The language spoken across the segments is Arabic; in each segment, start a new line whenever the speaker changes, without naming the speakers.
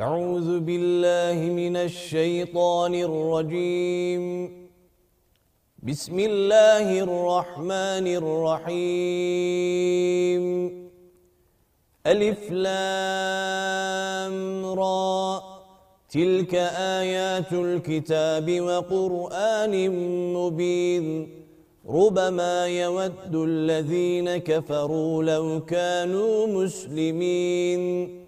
أعوذ بالله من الشيطان الرجيم. بسم الله الرحمن الرحيم. ألف لام را. تلك آيات الكتاب وقرآن مبين. ربما يود الذين كفروا لو كانوا مسلمين.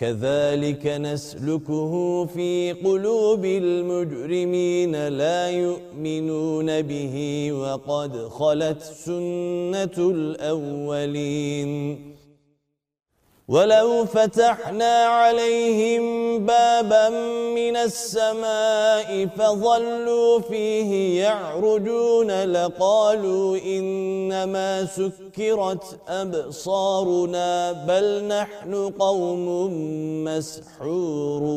كذلك نسلكه في قلوب المجرمين لا يؤمنون به وقد خلت سنة الأولين. ولو فتحنا عليهم بابا من السماء فظلوا فيه يعرجون لقالوا إنما سكرت أبصارنا بل نحن قوم مسحورون.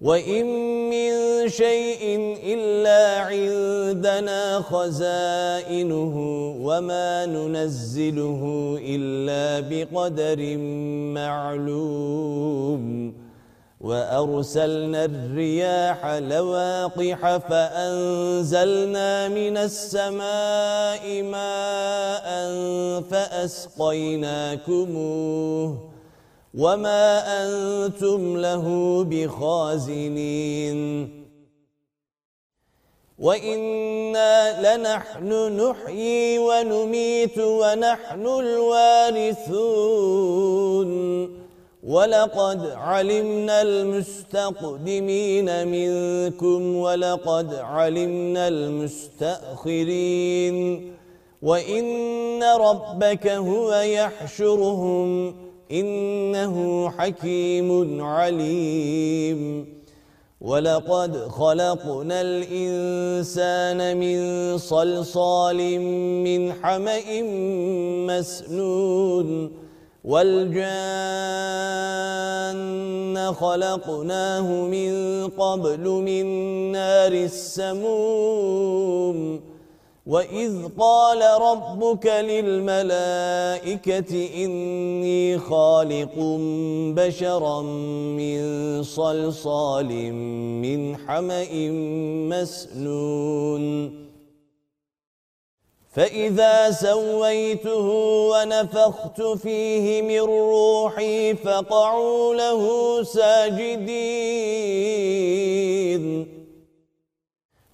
وإن من شيء إلا عندنا خزائنه وما ننزله إلا بقدر معلوم وأرسلنا الرياح لواقح فأنزلنا من السماء ماء فأسقيناكموه وما أنتم له بخازنين وإنا لنحن نحيي ونميت ونحن الوارثون ولقد علمنا المستقدمين منكم ولقد علمنا المستأخرين وإن ربك هو يحشرهم إنه حكيم عليم. ولقد خلقنا الإنسان من صلصال من حمأ مسنون. والجان خلقناه من قبل من نار السموم. وإذ قال ربك للملائكة إني خالق بشرا من صلصال من حمأ مسنون فإذا سويته ونفخت فيه من روحي فقعوا له ساجدين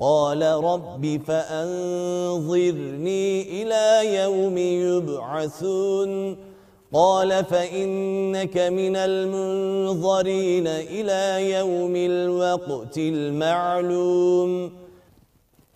قال رب فأنظرني إلى يوم يبعثون. قال فإنك من المنظرين إلى يوم الوقت المعلوم.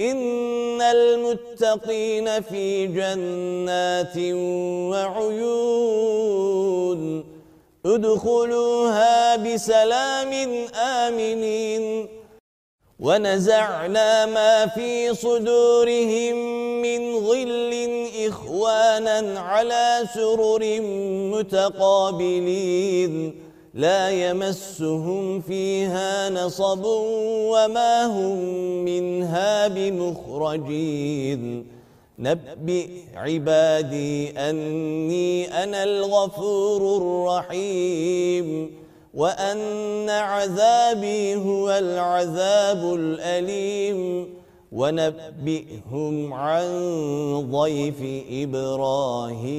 إن المتقين في جنات وعيون ادخلوها بسلام آمنين. ونزعنا ما في صدورهم من غل إخوانا على سرر متقابلين. لا يمسهم فيها نصب وما هم منها بمخرجين. نبئ عبادي أني أنا الغفور الرحيم وأن عذابي هو العذاب الأليم. ونبئهم عن ضيف إبراهيم.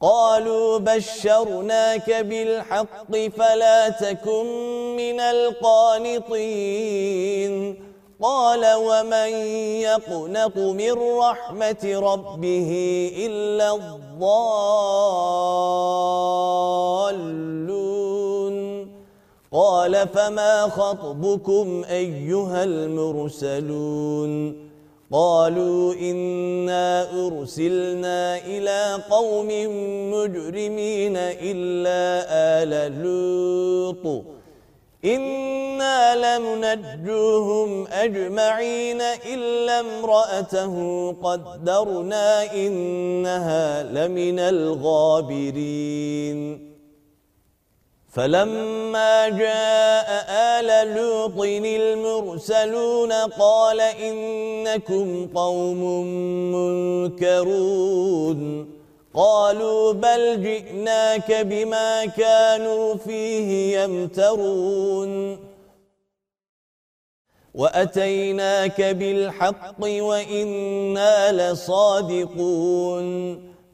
قالوا بشرناك بالحق فلا تكن من القانطين. قال ومن يقنط من رحمة ربه إلا الضالون. قال فما خطبكم أيها المرسلون؟ قالوا إنا أرسلنا إلى قوم مجرمين إلا آل لوط. إنا لمنجوهم أجمعين إلا امرأته قدرنا إنها لمن الغابرين. فلما جاء آل لوط المرسلون قال إنكم قوم منكرون. قالوا بل جئناك بما كانوا فيه يمترون. وأتيناك بالحق وإنا لصادقون.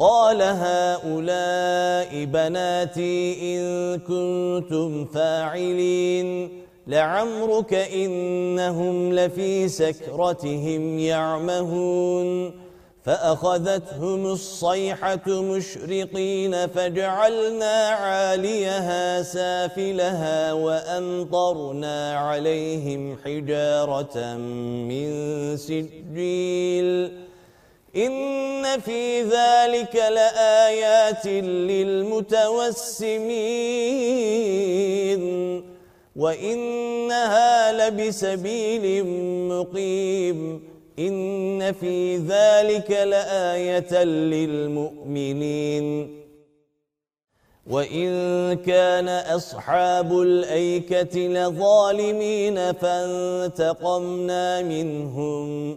قال هؤلاء بناتي إن كنتم فاعلين لعمرك إنهم لفي سكرتهم يعمهون فأخذتهم الصيحة مشرقين فجعلنا عاليها سافلها وأمطرنا عليهم حجارة من سجيل إن في ذلك لآيات للمتوسمين وإنها لبسبيل مقيم إن في ذلك لآية للمؤمنين وإن كان أصحاب الأيكة لظالمين فانتقمنا منهم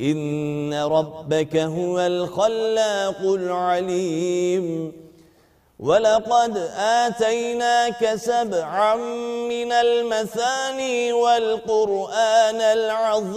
إن ربك هو الخلاق العليم. ولقد آتيناك سبعا من المثاني والقرآن العظيم.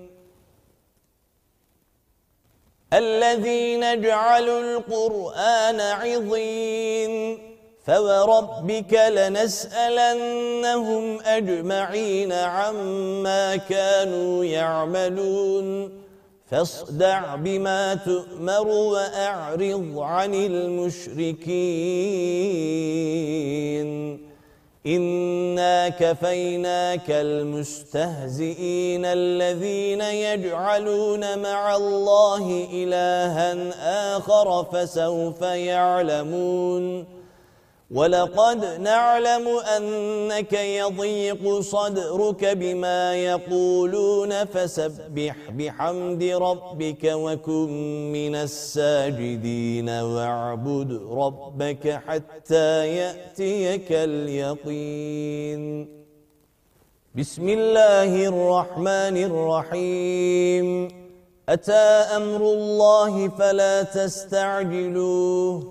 الذين جعلوا القرآن عظيم. فوربك لنسألنهم أجمعين عما كانوا يعملون. فاصدع بما تؤمر وأعرض عن المشركين. إنا كفيناك المستهزئين الذين يجعلون مع الله إلها آخر فسوف يعلمون ولقد نعلم أنك يضيق صدرك بما يقولون فسبح بحمد ربك وكن من الساجدين واعبد ربك حتى يأتيك اليقين. بسم الله الرحمن الرحيم. أتى أمر الله فلا تستعجلوه.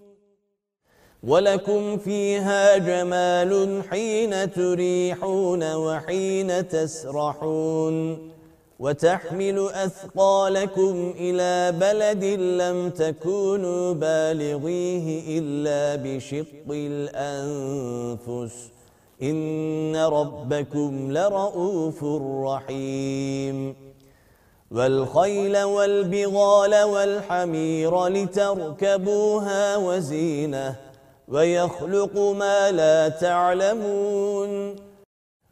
ولكم فيها جمال حين تريحون وحين تسرحون وتحمل أثقالكم إلى بلد لم تكونوا بالغيه إلا بشق الأنفس إن ربكم لرؤوف رحيم. والخيل والبغال والحمير لتركبوها وزينه ويخلق ما لا تعلمون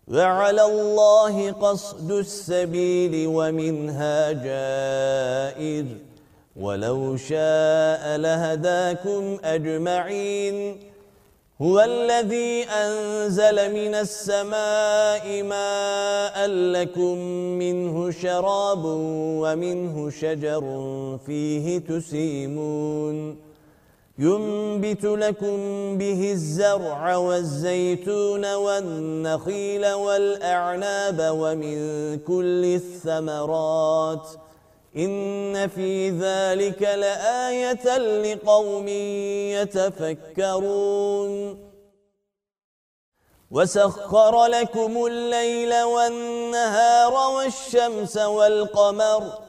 وعلى الله قصد السبيل ومنها جائر ولو شاء لهداكم أجمعين هو الذي أنزل من السماء ماء لكم منه شراب ومنه شجر فيه تسيمون ينبت لكم به الزرع والزيتون والنخيل والأعناب ومن كل الثمرات. إن في ذلك لآية لقوم يتفكرون. وسخر لكم الليل والنهار والشمس والقمر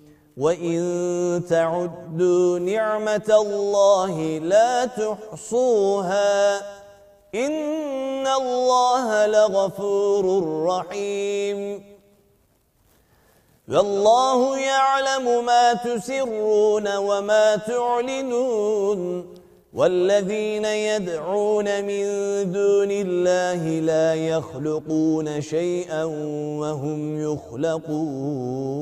وَإِن تَعُدُّوا نِعْمَةَ اللَّهِ لَا تُحْصُوهَا إِنَّ اللَّهَ لَغَفُورٌ رَّحِيمٌ وَاللَّهُ يَعْلَمُ مَا تُسِرُّونَ وَمَا تُعْلِنُونَ وَالَّذِينَ يَدْعُونَ مِن دُونِ اللَّهِ لَا يَخْلُقُونَ شَيْئًا وَهُمْ يُخْلَقُونَ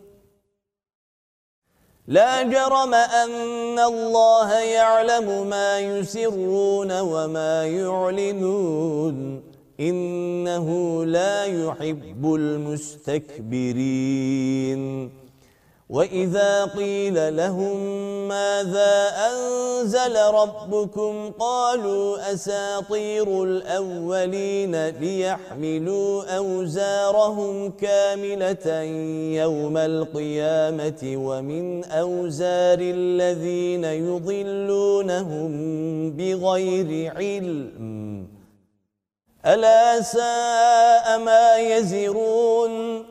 لا جرم أن الله يعلم ما يسرون وما يعلنون. إنه لا يحب المستكبرين. وَإِذَا قِيلَ لَهُم مَاذَا أَنزَلَ رَبُّكُمْ قَالُوا أَسَاطِيرُ الْأَوَّلِينَ لِيَحْمِلُوا أَوْزَارَهُمْ كَامِلَةً يَوْمَ الْقِيَامَةِ وَمِنْ أَوْزَارِ الَّذِينَ يُضِلُّونَهُم بِغَيْرِ عِلْمٍ أَلَا سَاءَ مَا يَزِرُونَ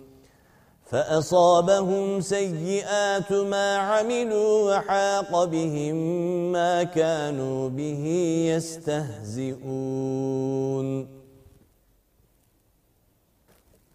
فأصابهم سيئات ما عملوا وحاق بهم ما كانوا به يستهزئون.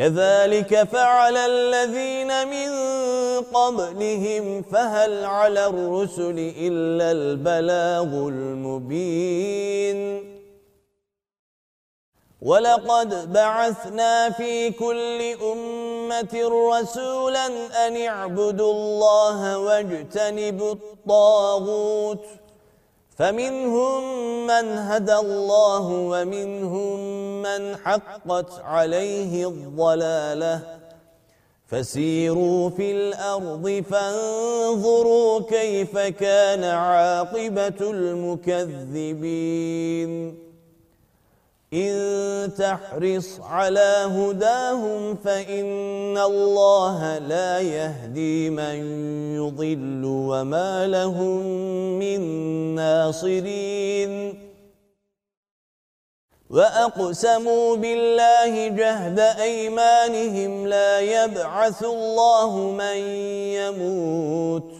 كذلك فعل الذين من قبلهم فهل على الرسل إلا البلاغ المبين؟ ولقد بعثنا في كل أمة رسولا أن اعبدوا الله واجتنبوا الطاغوت. فمنهم من هدى الله ومنهم من حقت عليه الضلاله. فسيروا في الأرض فانظروا كيف كان عاقبة المكذبين. إن تحرص على هداهم فإن الله لا يهدي من يضل وما لهم من ناصرين. وأقسموا بالله جهد أيمانهم لا يبعث الله من يموت.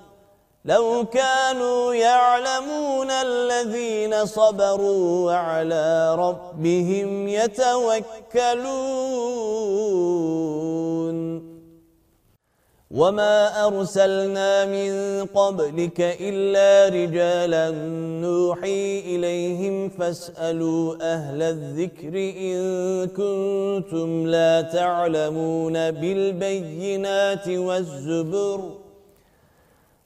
لو كانوا يعلمون الذين صبروا وعلى ربهم يتوكلون. وما أرسلنا من قبلك إلا رجالا نوحي إليهم فاسألوا أهل الذكر إن كنتم لا تعلمون بالبينات والزبر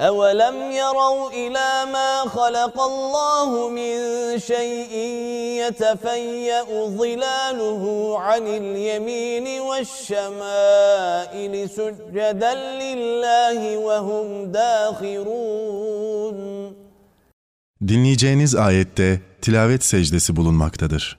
أولم يروا إلى ما خلق الله من شيء يتفيأ ظلاله عن اليمين والشمائل سجدا لله وهم داخرون
Dinleyeceğiniz ayette tilavet secdesi bulunmaktadır.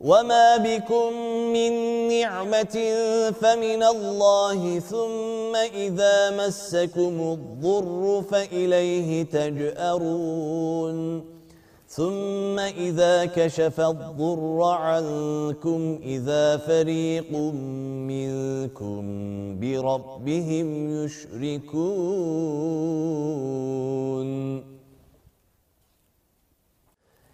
وما بكم من نعمة فمن الله ثم إذا مسكم الضر فإليه تجأرون ثم إذا كشف الضر عنكم إذا فريق منكم بربهم يشركون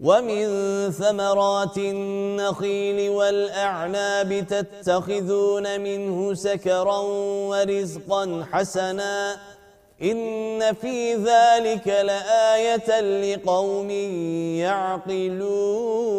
ومن ثمرات النخيل والأعناب تتخذون منه سكرا ورزقا حسنا إن في ذلك لآية لقوم يعقلون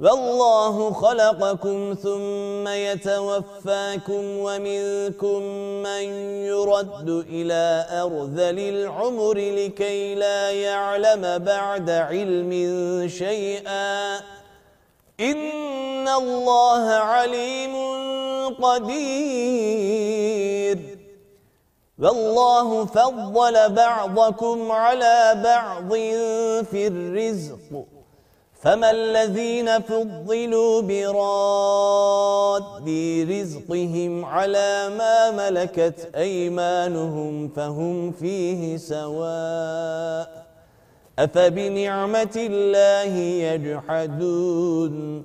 والله خلقكم ثم يتوفاكم ومنكم من يرد إلى أرذل العمر لكي لا يعلم بعد علم شيئا. إن الله عليم قدير. والله فضل بعضكم على بعض في الرزق. فما الذين فضلوا براد رزقهم على ما ملكت أيمانهم فهم فيه سواء أفبنعمة الله يجحدون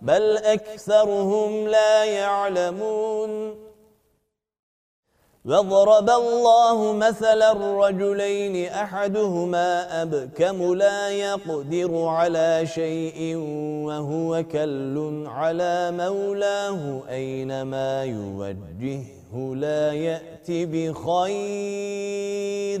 بل أكثرهم لا يعلمون. وضرب الله مثلا الرجلين أحدهما أبكم لا يقدر على شيء وهو كل على مولاه أينما يوجهه لا يأتي بخير.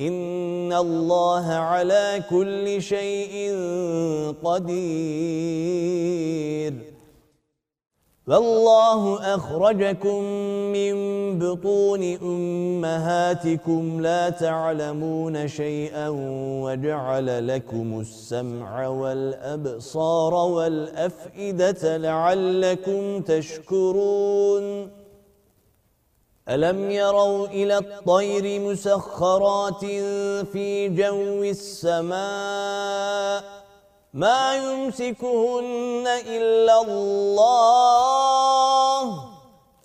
إن الله على كل شيء قدير. والله أخرجكم من بطون أمهاتكم لا تعلمون شيئا وجعل لكم السمع والأبصار والأفئدة لعلكم تشكرون. ألم يروا إلى الطير مسخرات في جو السماء ما يمسكهن إلا الله؟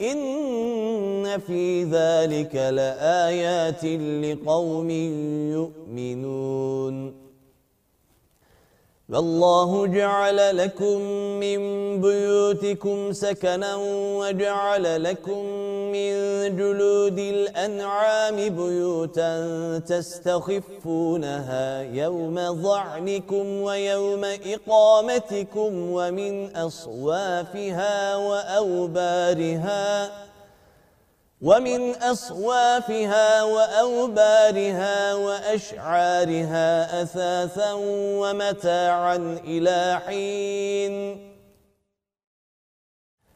إن في ذلك لآيات لقوم يؤمنون. والله جعل لكم من بيوتكم سكنا وجعل لكم من جلود الأنعام بيوتا تستخفونها يوم ضعنكم ويوم إقامتكم ومن أصوافها وأوبارها ومن أصوافها وأوبارها وأشعارها أثاثا ومتاعا إلى حين.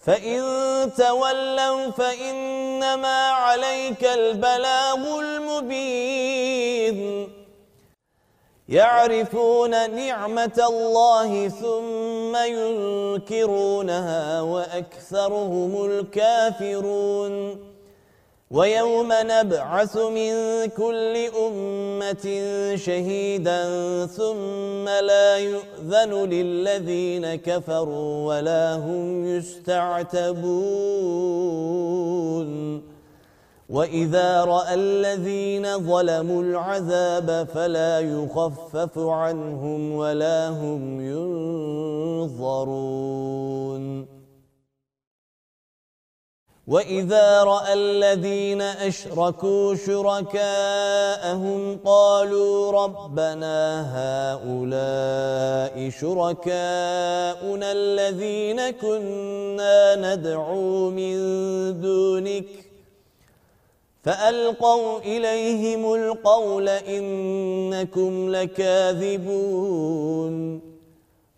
فإن تولوا فإنما عليك البلاغ المبين. يعرفون نعمة الله ثم ينكرونها وأكثرهم الكافرون. ويوم نبعث من كل أمة شهيدا ثم لا يؤذن للذين كفروا ولا هم يستعتبون. وإذا رأى الذين ظلموا العذاب فلا يخفف عنهم ولا هم ينظرون. وإذا رأى الذين أشركوا شركاءهم قالوا ربنا هؤلاء شركاؤنا الذين كنا ندعو من دونك فألقوا إليهم القول إنكم لكاذبون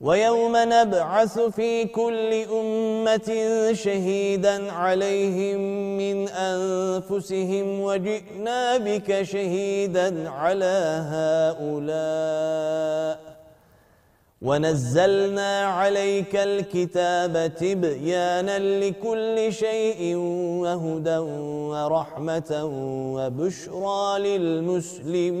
ويوم نبعث في كل أمة شهيدا عليهم من أنفسهم وجئنا بك شهيدا على هؤلاء. ونزلنا عليك الكتاب تبيانا لكل شيء وهدى ورحمة وبشرى للمسلمين.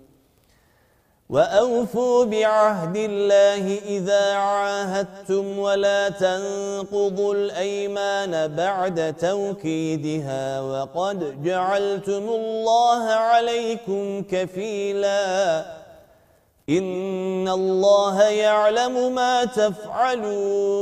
وأوفوا بعهد الله إذا عاهدتم ولا تنقضوا الأيمان بعد توكيدها وقد جعلتم الله عليكم كفيلا. إن الله يعلم ما تفعلون.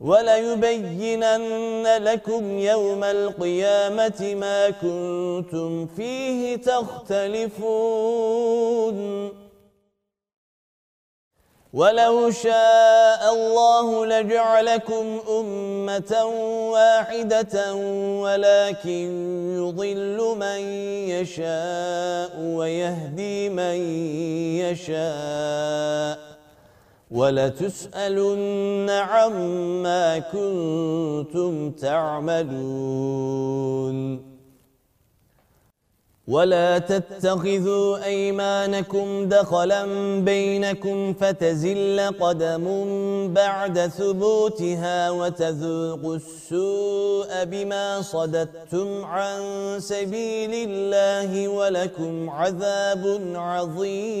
وليبينن لكم يوم القيامة ما كنتم فيه تختلفون. ولو شاء الله لجعلكم أمة واحدة ولكن يضل من يشاء ويهدي من يشاء. ولتسألن عما كنتم تعملون. ولا تتخذوا أيمانكم دخلا بينكم فتزل قدم بعد ثبوتها وتذوقوا السوء بما صددتم عن سبيل الله ولكم عذاب عظيم.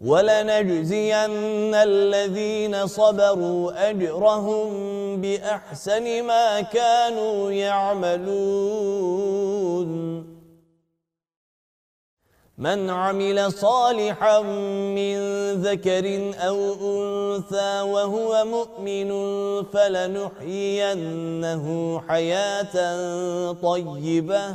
ولنجزين الذين صبروا أجرهم بأحسن ما كانوا يعملون. من عمل صالحا من ذكر أو أنثى وهو مؤمن فلنحيينه حياة طيبة.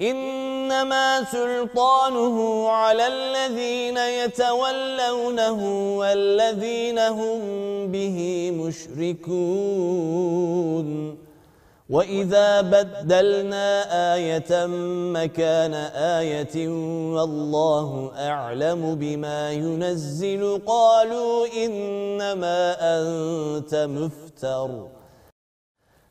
إنما سلطانه على الذين يتولونه والذين هم به مشركون. وإذا بدلنا آية مكان آية والله أعلم بما ينزل قالوا إنما أنت مفتر.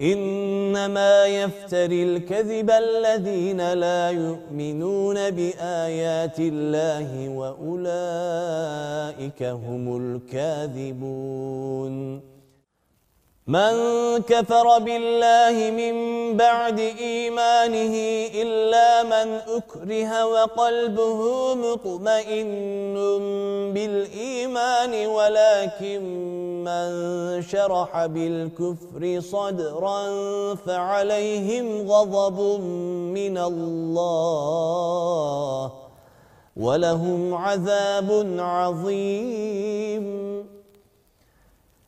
إنما يفتري الكذب الذين لا يؤمنون بآيات الله وأولئك هم الكاذبون. من كفر بالله من بعد إيمانه إلا من أكره وقلبه مطمئن بالإيمان ولكن من شرح بالكفر صدرا فعليهم غضب من الله ولهم عذاب عظيم.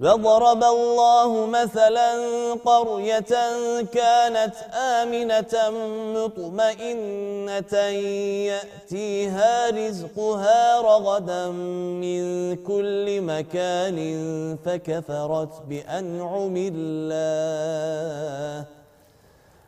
وضرب الله مثلا قرية كانت آمنة مطمئنة يأتيها رزقها رغدا من كل مكان فكفرت بأنعم الله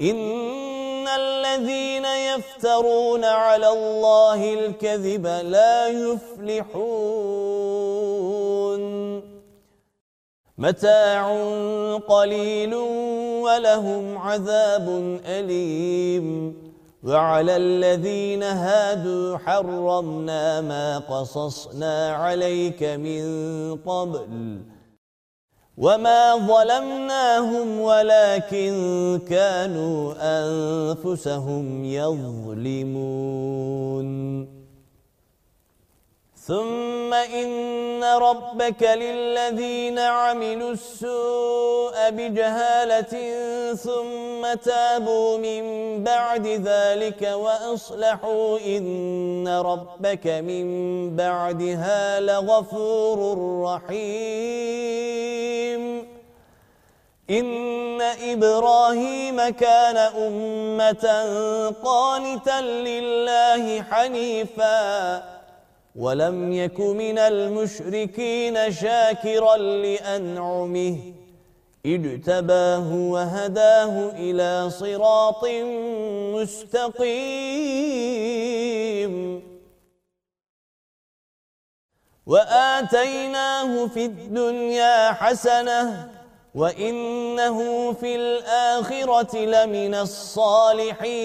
إن الذين يفترون على الله الكذب لا يفلحون متاع قليل ولهم عذاب أليم وعلى الذين هادوا حرمنا ما قصصنا عليك من قبل وما ظلمناهم ولكن كانوا أنفسهم يظلمون ثم إن ربك للذين عملوا السوء بجهالة ثم تابوا من بعد ذلك وأصلحوا إن ربك من بعدها لغفور رحيم. إن إبراهيم كان أمة قانتا لله حنيفاً. ولم يك من المشركين شاكرا لأنعمه. اجتباه وهداه إلى صراط مستقيم. وآتيناه في الدنيا حسنة وإنه في الآخرة لمن الصالحين.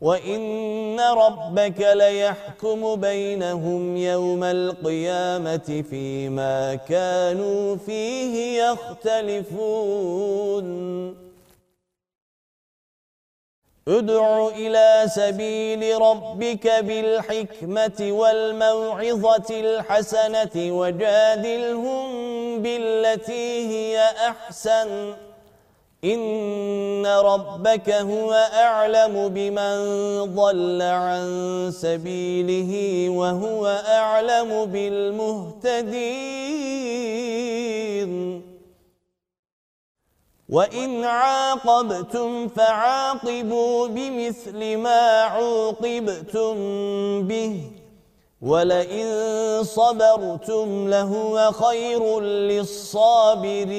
وَإِنَّ رَبَّكَ لَيَحْكُمُ بَيْنَهُمْ يَوْمَ الْقِيَامَةِ فِيمَا كَانُوا فِيهِ يَخْتَلِفُونَ ادع إلى سبيل ربك بالحكمة والموعظة الحسنة وجادلهم بالتي هي أحسن إن ربك هو أعلم بمن ضل عن سبيله وهو أعلم بالمهتدين وإن عاقبتم فعاقبوا بمثل ما عوقبتم به ولئن صبرتم لهو خير للصابرين